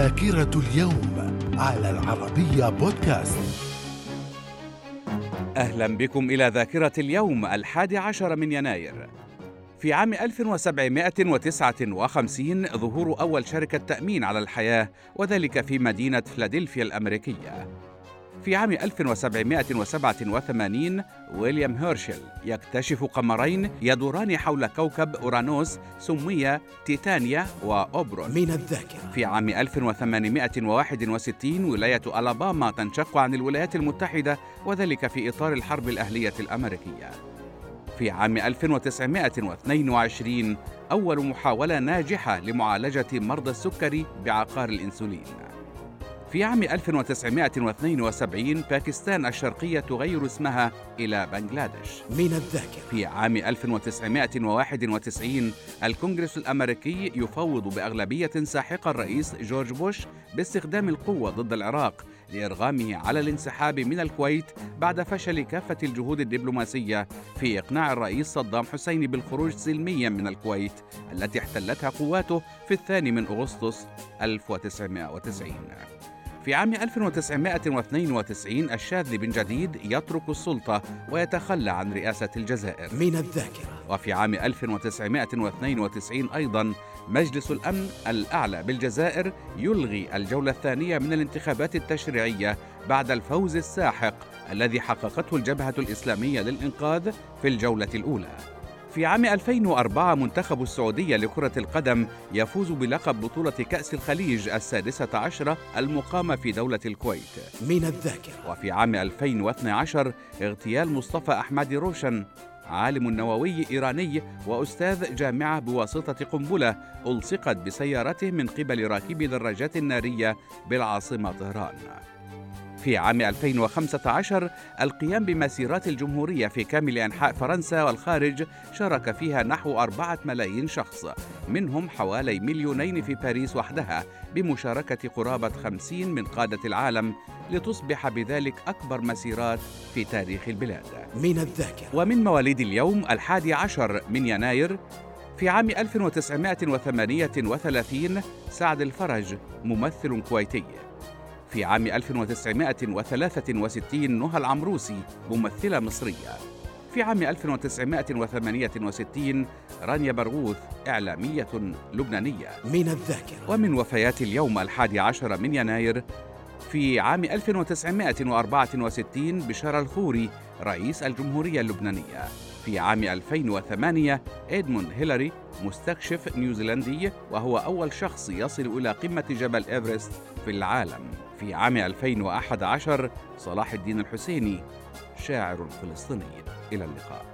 ذاكرة اليوم على العربية بودكاست. أهلا بكم إلى ذاكرة اليوم الحادي عشر من يناير. في عام 1759 ظهور أول شركة تأمين على الحياة وذلك في مدينة فلادلفيا الأمريكية. في عام 1787 ويليام هيرشل يكتشف قمرين يدوران حول كوكب أورانوس سمي تيتانيا وأوبروس. من الذاكرة. في عام 1861 ولاية ألاباما تنشق عن الولايات المتحدة وذلك في إطار الحرب الأهلية الأمريكية. في عام 1922 أول محاولة ناجحة لمعالجة مرضى السكري بعقار الإنسولين. في عام 1972 باكستان الشرقية تغير اسمها إلى بنغلاديش. من الذاكرة. في عام 1991 الكونغرس الأمريكي يفوض بأغلبية ساحقة الرئيس جورج بوش باستخدام القوة ضد العراق لإرغامه على الانسحاب من الكويت بعد فشل كافة الجهود الدبلوماسية في إقناع الرئيس صدام حسين بالخروج سلميا من الكويت التي احتلتها قواته في الثاني من أغسطس 1990 في عام 1992 الشاذلي بن جديد يترك السلطة ويتخلى عن رئاسة الجزائر. من الذاكرة. وفي عام 1992 أيضا مجلس الأمن الأعلى بالجزائر يلغي الجولة الثانية من الانتخابات التشريعية بعد الفوز الساحق الذي حققته الجبهة الإسلامية للإنقاذ في الجولة الأولى. في عام 2004 منتخب السعودية لكرة القدم يفوز بلقب بطولة كأس الخليج السادسة عشرة المقامة في دولة الكويت. من الذاكرة. وفي عام 2012 اغتيال مصطفى أحمد روشن عالم نووي إيراني وأستاذ جامعة بواسطة قنبلة ألصقت بسيارته من قبل راكبي دراجات نارية بالعاصمة طهران. في عام 2015 القيام بمسيرات الجمهورية في كامل أنحاء فرنسا والخارج شارك فيها نحو أربعة ملايين شخص منهم حوالي مليونين في باريس وحدها بمشاركة قرابة خمسين من قادة العالم لتصبح بذلك أكبر مسيرات في تاريخ البلاد. من الذاكرة. ومن مواليد اليوم الحادي عشر من يناير في عام 1938 سعد الفرج ممثل كويتي. في عام 1963 نهى العمروسي ممثلة مصرية. في عام 1968 رانيا برغوث إعلامية لبنانية. من الذاكرة. ومن وفيات اليوم الحادي عشر من يناير في عام 1964 بشارة الخوري رئيس الجمهورية اللبنانية. في عام 2008 إدموند هيلاري مستكشف نيوزيلندي وهو أول شخص يصل إلى قمة جبل إيفرست في العالم. في عام 2011 صلاح الدين الحسيني شاعر فلسطيني. إلى اللقاء.